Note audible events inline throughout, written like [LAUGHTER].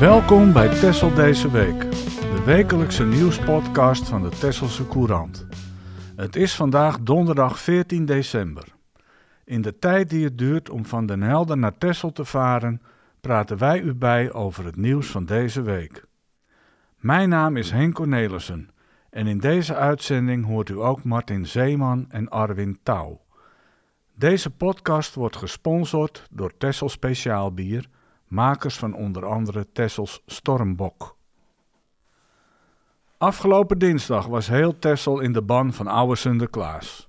Welkom bij Tessel deze week, de wekelijkse nieuwspodcast van de Tesselse Courant. Het is vandaag donderdag 14 december. In de tijd die het duurt om van Den Helder naar Tessel te varen, praten wij u bij over het nieuws van deze week. Mijn naam is Henk Cornelissen en in deze uitzending hoort u ook Martin Zeeman en Arwin Touw. Deze podcast wordt gesponsord door Tessel Speciaalbier, makers van onder andere Tessels Stormbok. Afgelopen dinsdag was heel Tessel in de ban van oude Sinterklaas.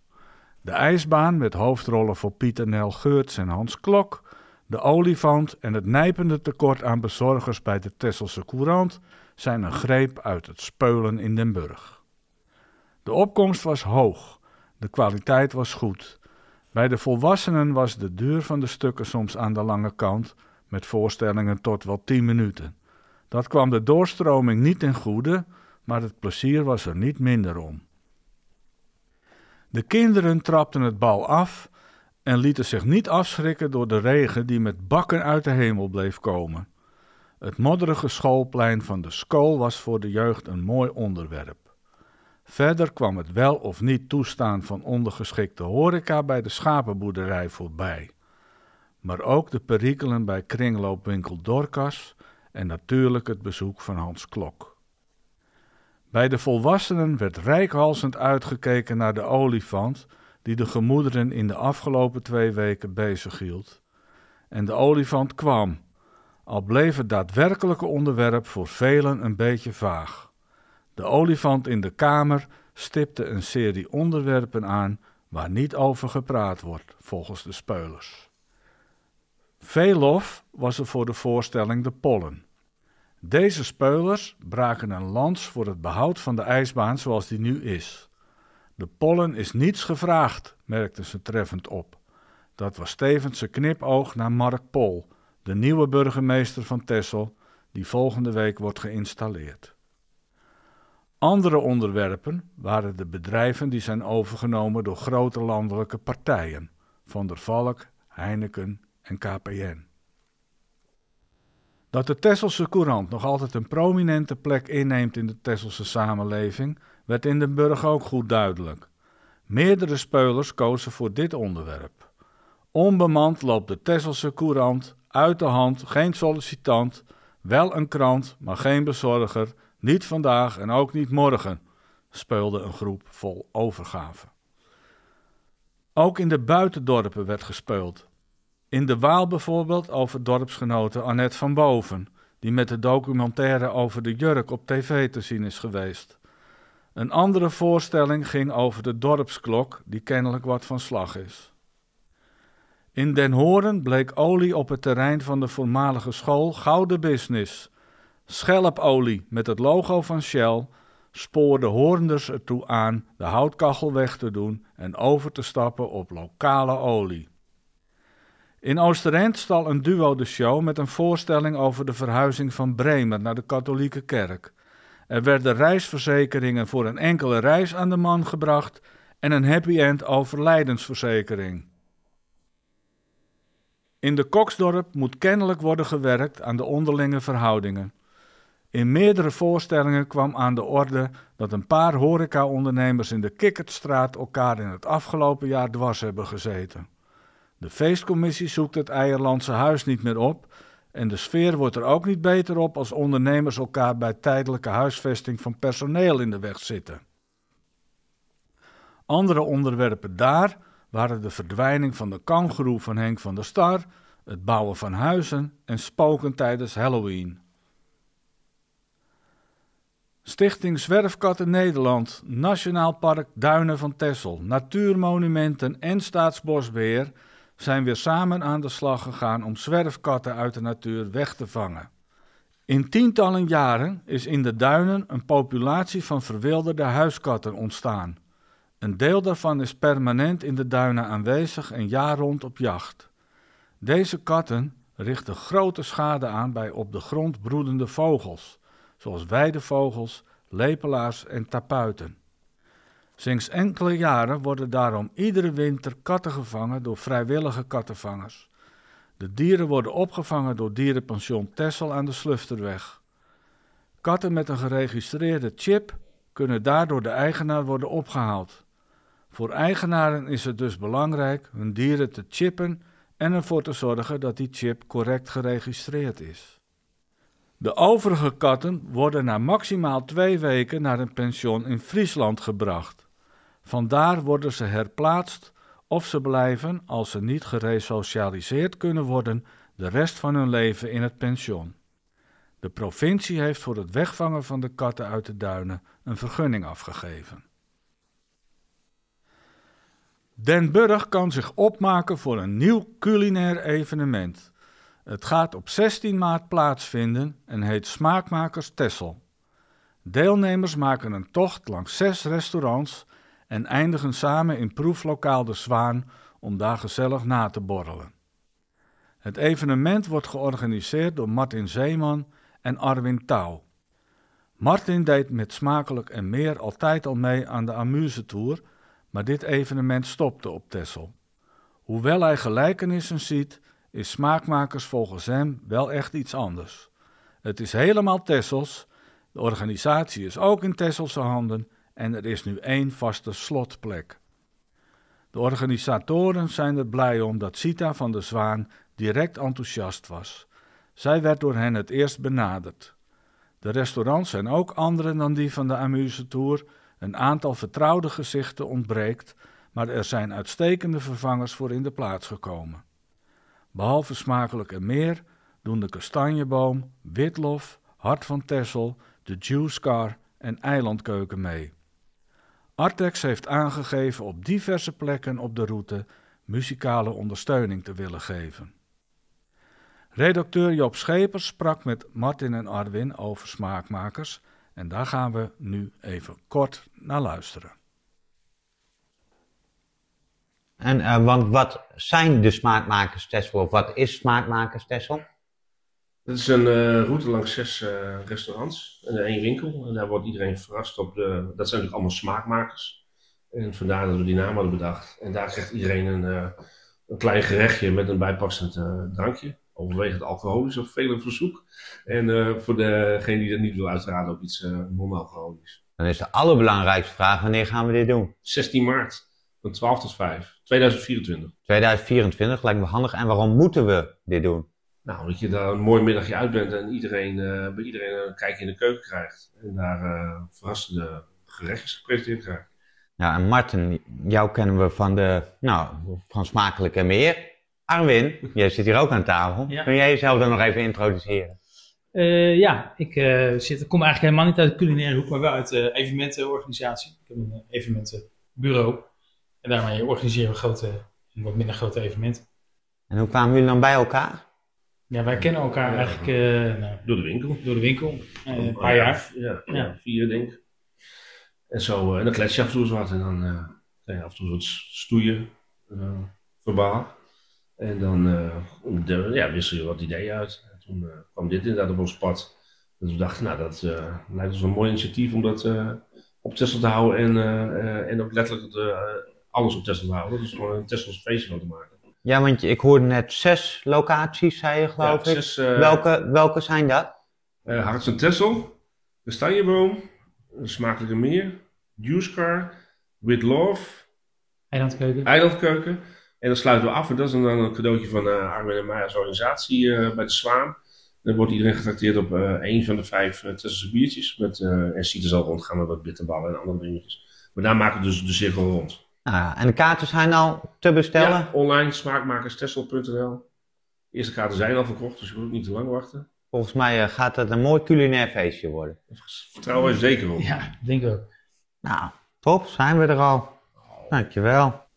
De ijsbaan met hoofdrollen voor Pieter Nel Geurts en Hans Klok, de olifant en het nijpende tekort aan bezorgers bij de Tesselse Courant zijn een greep uit het speulen in Den Burg. De opkomst was hoog, de kwaliteit was goed. Bij de volwassenen was de duur van de stukken soms aan de lange kant, met voorstellingen tot wel 10 minuten. Dat kwam de doorstroming niet ten goede, maar het plezier was er niet minder om. De kinderen trapten het bal af en lieten zich niet afschrikken door de regen die met bakken uit de hemel bleef komen. Het modderige schoolplein van de school was voor de jeugd een mooi onderwerp. Verder kwam het wel of niet toestaan van ondergeschikte horeca bij de schapenboerderij voorbij. Maar ook de perikelen bij kringloopwinkel Dorcas en natuurlijk het bezoek van Hans Klok. Bij de volwassenen werd rijkhalsend uitgekeken naar de olifant die de gemoederen in de afgelopen twee weken bezighield. En de olifant kwam, al bleef het daadwerkelijke onderwerp voor velen een beetje vaag. De olifant in de kamer stipte een serie onderwerpen aan waar niet over gepraat wordt, volgens de speulers. Veel lof was er voor de voorstelling De Pollen. Deze speulers braken een lans voor het behoud van de ijsbaan zoals die nu is. De pollen is niets gevraagd, merkten ze treffend op. Dat was tevens een knipoog naar Mark Pol, de nieuwe burgemeester van Tessel, die volgende week wordt geïnstalleerd. Andere onderwerpen waren de bedrijven die zijn overgenomen door grote landelijke partijen, Van der Valk, Heineken en KPN. Dat de Tesselse Courant nog altijd een prominente plek inneemt in de Tesselse samenleving, werd in Den Burg ook goed duidelijk. Meerdere speulers kozen voor dit onderwerp. Onbemand loopt de Tesselse Courant uit de hand, geen sollicitant, wel een krant, maar geen bezorger, niet vandaag en ook niet morgen, speelde een groep vol overgave. Ook in de buitendorpen werd gespeeld. In de Waal bijvoorbeeld over dorpsgenote Annette van Boven, die met de documentaire over de jurk op tv te zien is geweest. Een andere voorstelling ging over de dorpsklok, die kennelijk wat van slag is. In Den Horen bleek olie op het terrein van de voormalige school gouden business. Schelpolie met het logo van Shell spoorde Hoornders ertoe aan de houtkachel weg te doen en over te stappen op lokale olie. In Oosterend stal een duo de show met een voorstelling over de verhuizing van Bremer naar de katholieke kerk. Er werden reisverzekeringen voor een enkele reis aan de man gebracht en een happy end overlijdensverzekering. In de Koksdorp moet kennelijk worden gewerkt aan de onderlinge verhoudingen. In meerdere voorstellingen kwam aan de orde dat een paar horecaondernemers in de Kikkertstraat elkaar in het afgelopen jaar dwars hebben gezeten. De feestcommissie zoekt het Eierlandse huis niet meer op en de sfeer wordt er ook niet beter op als ondernemers elkaar bij tijdelijke huisvesting van personeel in de weg zitten. Andere onderwerpen daar waren de verdwijning van de kangeroe van Henk van der Star, het bouwen van huizen en spoken tijdens Halloween. Stichting Zwerfkatten Nederland, Nationaal Park Duinen van Texel, Natuurmonumenten en Staatsbosbeheer zijn weer samen aan de slag gegaan om zwerfkatten uit de natuur weg te vangen. In tientallen jaren is in de duinen een populatie van verwilderde huiskatten ontstaan. Een deel daarvan is permanent in de duinen aanwezig en jaar rond op jacht. Deze katten richten grote schade aan bij op de grond broedende vogels, zoals weidevogels, lepelaars en tapuiten. Sinds enkele jaren worden daarom iedere winter katten gevangen door vrijwillige kattenvangers. De dieren worden opgevangen door dierenpension Tessel aan de Slufterweg. Katten met een geregistreerde chip kunnen daardoor de eigenaar worden opgehaald. Voor eigenaren is het dus belangrijk hun dieren te chippen en ervoor te zorgen dat die chip correct geregistreerd is. De overige katten worden na maximaal twee weken naar een pension in Friesland gebracht. Vandaar worden ze herplaatst of ze blijven, als ze niet geresocialiseerd kunnen worden, de rest van hun leven in het pension. De provincie heeft voor het wegvangen van de katten uit de duinen een vergunning afgegeven. Den Burg kan zich opmaken voor een nieuw culinair evenement. Het gaat op 16 maart plaatsvinden en heet Smaakmakers Tessel. Deelnemers maken een tocht langs zes restaurants en eindigen samen in proeflokaal De Zwaan om daar gezellig na te borrelen. Het evenement wordt georganiseerd door Martin Zeeman en Arwin Touw. Martin deed met Smakelijk en Meer altijd al mee aan de Amuse Tour, maar dit evenement stopte op Tessel. Hoewel hij gelijkenissen ziet, is Smaakmakers volgens hem wel echt iets anders. Het is helemaal Tessels, de organisatie is ook in Tesselse handen en er is nu één vaste slotplek. De organisatoren zijn er blij om dat Sita van der Zwaan direct enthousiast was. Zij werd door hen het eerst benaderd. De restaurants zijn ook andere dan die van de Amuse Tour. Een aantal vertrouwde gezichten ontbreekt, maar er zijn uitstekende vervangers voor in de plaats gekomen. Behalve smakelijk en meer doen de Kastanjeboom, Witlof, Hart van Tessel, de Juice Car en Eilandkeuken mee. Artex heeft aangegeven op diverse plekken op de route muzikale ondersteuning te willen geven. Redacteur Job Schepers sprak met Martin en Arwin over smaakmakers en daar gaan we nu even kort naar luisteren. En, uh, want wat zijn de smaakmakers Tessel of wat is smaakmakers Tessel? Het is een uh, route langs zes uh, restaurants en één winkel. En daar wordt iedereen verrast op. De, dat zijn natuurlijk allemaal smaakmakers. En vandaar dat we die naam hadden bedacht. En daar krijgt iedereen een, een klein gerechtje met een bijpassend drankje overwegend alcoholisch op vele verzoek. En voor degene die dat niet wil, uiteraard ook iets non-alcoholisch. Dan is de allerbelangrijkste vraag, wanneer gaan we dit doen? 16 maart, van 12 tot 5, 2024. 2024, lijkt me handig. En waarom moeten we dit doen? Nou, dat je daar een mooi middagje uit bent en iedereen, uh, bij iedereen een kijkje in de keuken krijgt. En daar verrassende gerechtjes gepresenteerd krijgt. Ja, en Martin, jou kennen we van de, nou, van Smakelijk en Meer. Arwin, jij zit hier ook aan tafel. Kun jij jezelf dan nog even introduceren? Uh, ja, ik uh, zit, kom eigenlijk helemaal niet uit de culinaire hoek, maar wel uit de evenementenorganisatie. Ik heb een evenementenbureau en daarmee organiseren we grote en wat minder grote evenementen. En hoe kwamen jullie dan bij elkaar? Ja, wij kennen elkaar eigenlijk uh, nou, door de winkel. Door de winkel, een paar jaar. Ja, ja, vier denk ik. En zo, en dan klets je af en toe eens wat en dan kan je af en toe wat stoeien, verbaal. En dan ja, wissel je wat ideeën uit. En toen kwam dit inderdaad op ons pad. Dus we dachten, nou, dat lijkt ons een mooi initiatief om dat op Tesla te houden en, en ook letterlijk alles op Tesla te houden. Dus gewoon een Tesla's feestje van te maken. Ja, want ik hoorde net zes locaties, zei je geloof ja, ik. Zes, welke, welke zijn dat? Uh, Harts en Tessel, de Stanjeboom, Smakelijke Meer, Juice Car, With Love, Eilandkeuken. Eilandkeuken. En dan sluiten we af. En dat is dan een cadeautje van uh, Armin en mij als organisatie uh, bij de Zwaan. Dan wordt iedereen getrakteerd op uh, één van de vijf uh, Tesselse biertjes. Met, en ziet er zal rondgaan met wat bitterballen en andere dingetjes. Maar daar maken we dus de cirkel rond. Ah, en de kaarten zijn al te bestellen? Ja, online, smaakmakerstessel.nl. De eerste kaarten zijn al verkocht, dus je moet ook niet te lang wachten. Volgens mij gaat het een mooi culinair feestje worden. Vertrouwen er zeker op. Ja, denk ik ook. Nou, top, zijn we er al. Dankjewel.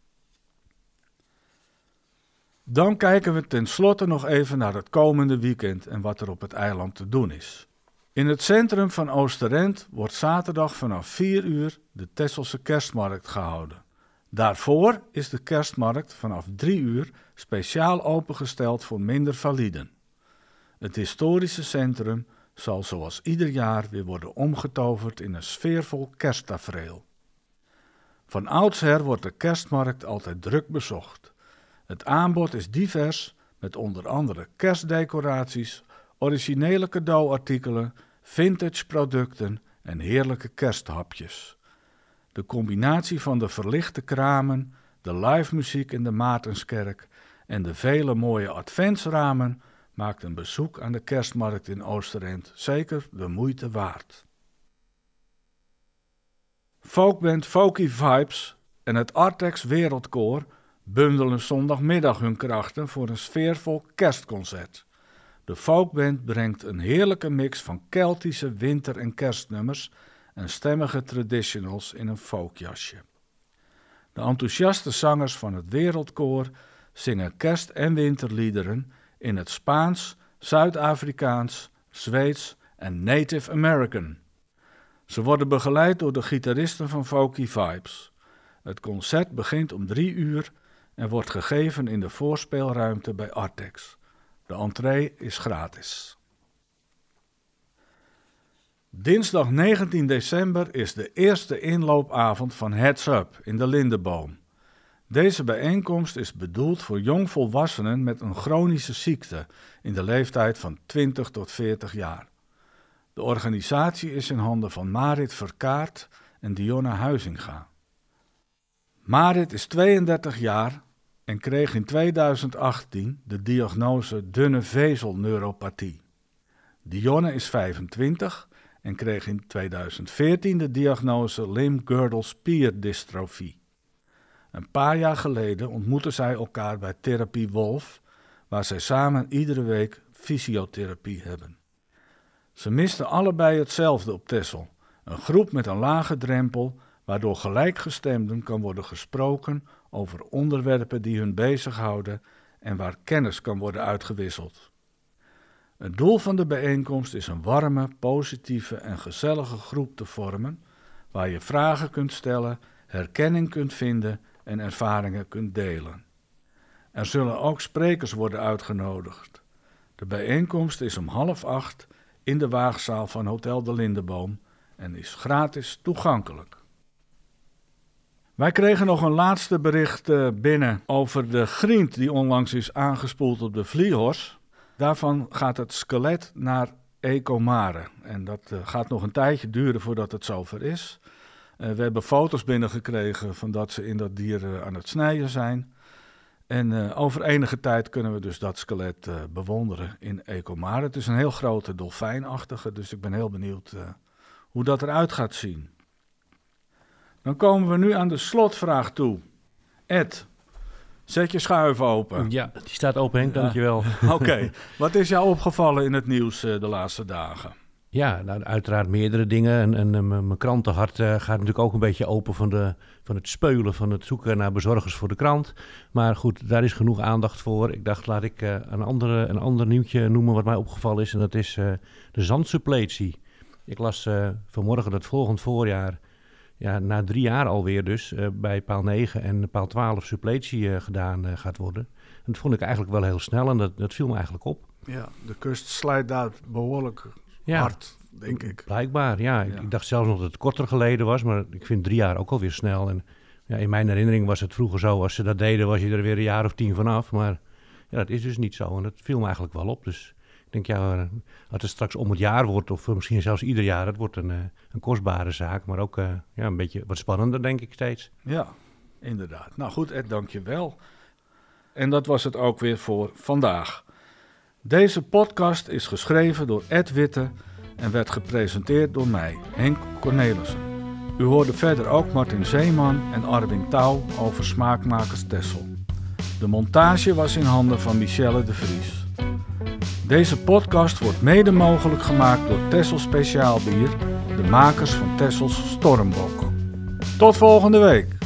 Dan kijken we tenslotte nog even naar het komende weekend en wat er op het eiland te doen is. In het centrum van Oosterend wordt zaterdag vanaf 4 uur de Tesselse kerstmarkt gehouden. Daarvoor is de kerstmarkt vanaf 3 uur speciaal opengesteld voor minder validen. Het historische centrum zal zoals ieder jaar weer worden omgetoverd in een sfeervol kersttafereel. Van oudsher wordt de kerstmarkt altijd druk bezocht. Het aanbod is divers, met onder andere kerstdecoraties, originele cadeauartikelen, vintage producten en heerlijke kersthapjes. De combinatie van de verlichte kramen, de live muziek in de Maartenskerk en de vele mooie adventsramen maakt een bezoek aan de kerstmarkt in Oosterend zeker de moeite waard. Folkband Folky Vibes en het Artex Wereldkoor bundelen zondagmiddag hun krachten voor een sfeervol kerstconcert. De folkband brengt een heerlijke mix van Keltische winter- en kerstnummers en stemmige traditionals in een folkjasje. De enthousiaste zangers van het Wereldkoor zingen kerst- en winterliederen in het Spaans, Zuid-Afrikaans, Zweeds en Native American. Ze worden begeleid door de gitaristen van Folky Vibes. Het concert begint om drie uur en wordt gegeven in de voorspeelruimte bij Artex. De entree is gratis. Dinsdag 19 december is de eerste inloopavond van Heads Up in de Lindeboom. Deze bijeenkomst is bedoeld voor jongvolwassenen met een chronische ziekte in de leeftijd van 20 tot 40 jaar. De organisatie is in handen van Marit Verkaart en Diona Huizinga. Marit is 32 jaar en kreeg in 2018 de diagnose dunne vezelneuropathie. Dionne is 25 en kreeg in 2014 de diagnose limb-girdle-spierdystrophie. Een paar jaar geleden ontmoetten zij elkaar bij Therapie Wolf, waar zij samen iedere week fysiotherapie hebben. Ze misten allebei hetzelfde op Tessel, een groep met een lage drempel, waardoor gelijkgestemden kan worden gesproken over onderwerpen die hun bezighouden en waar kennis kan worden uitgewisseld. Het doel van de bijeenkomst is een warme, positieve en gezellige groep te vormen, waar je vragen kunt stellen, herkenning kunt vinden en ervaringen kunt delen. Er zullen ook sprekers worden uitgenodigd. De bijeenkomst is om half acht in de waagzaal van Hotel de Lindeboom en is gratis toegankelijk. Wij kregen nog een laatste bericht eh, binnen over de griend die onlangs is aangespoeld op de Vliehors. Daarvan gaat het skelet naar Ecomare. En dat uh, gaat nog een tijdje duren voordat het zover is. Uh, we hebben foto's binnengekregen van dat ze in dat dier aan het snijden zijn. En over enige tijd kunnen we dus dat skelet bewonderen in Ecomare. Het is een heel grote dolfijnachtige, dus ik ben heel benieuwd hoe dat eruit gaat zien. Dan komen we nu aan de slotvraag toe. Ed, zet je schuif open. Ja, die staat open, Henk, dankjewel. [LAUGHS] Oké, wat is jou opgevallen in het nieuws uh, de laatste dagen? Ja, nou, uiteraard meerdere dingen. En, en uh, mijn krantenhart uh, gaat natuurlijk ook een beetje open van, de, van het speulen, van het zoeken naar bezorgers voor de krant. Maar goed, daar is genoeg aandacht voor. Ik dacht, laat ik een, andere, een ander nieuwtje noemen wat mij opgevallen is. En dat is de zandsuppletie. Ik las vanmorgen dat volgend voorjaar ja, na drie jaar alweer dus uh, bij paal 9 en paal 12 suppletie uh, gedaan uh, gaat worden. En dat vond ik eigenlijk wel heel snel en dat, dat viel me eigenlijk op. Ja, de kust slijt daar behoorlijk ja, hard, denk ik. Blijkbaar, ja. ja. Ik, ik, dacht zelfs nog dat het korter geleden was, maar ik vind drie jaar ook alweer snel. En ja, in mijn herinnering was het vroeger zo, als ze dat deden was je er weer een jaar of tien vanaf. Maar ja, dat is dus niet zo en dat viel me eigenlijk wel op. Dus denk, ja, als het straks om het jaar wordt, of misschien zelfs ieder jaar, het wordt een, eh, een kostbare zaak, maar ook uh, ja, een beetje wat spannender, denk ik steeds. Ja, inderdaad. Nou goed, Ed, dank je wel. En dat was het ook weer voor vandaag. Deze podcast is geschreven door Ed Witte en werd gepresenteerd door mij, Henk Cornelissen. U hoorde verder ook Martin Zeeman en Arwin Touw over Smaakmakers Tessel. De montage was in handen van Michelle de Vries. Deze podcast wordt mede mogelijk gemaakt door Tessel Speciaalbier, de makers van Tessels Stormbok. Tot volgende week!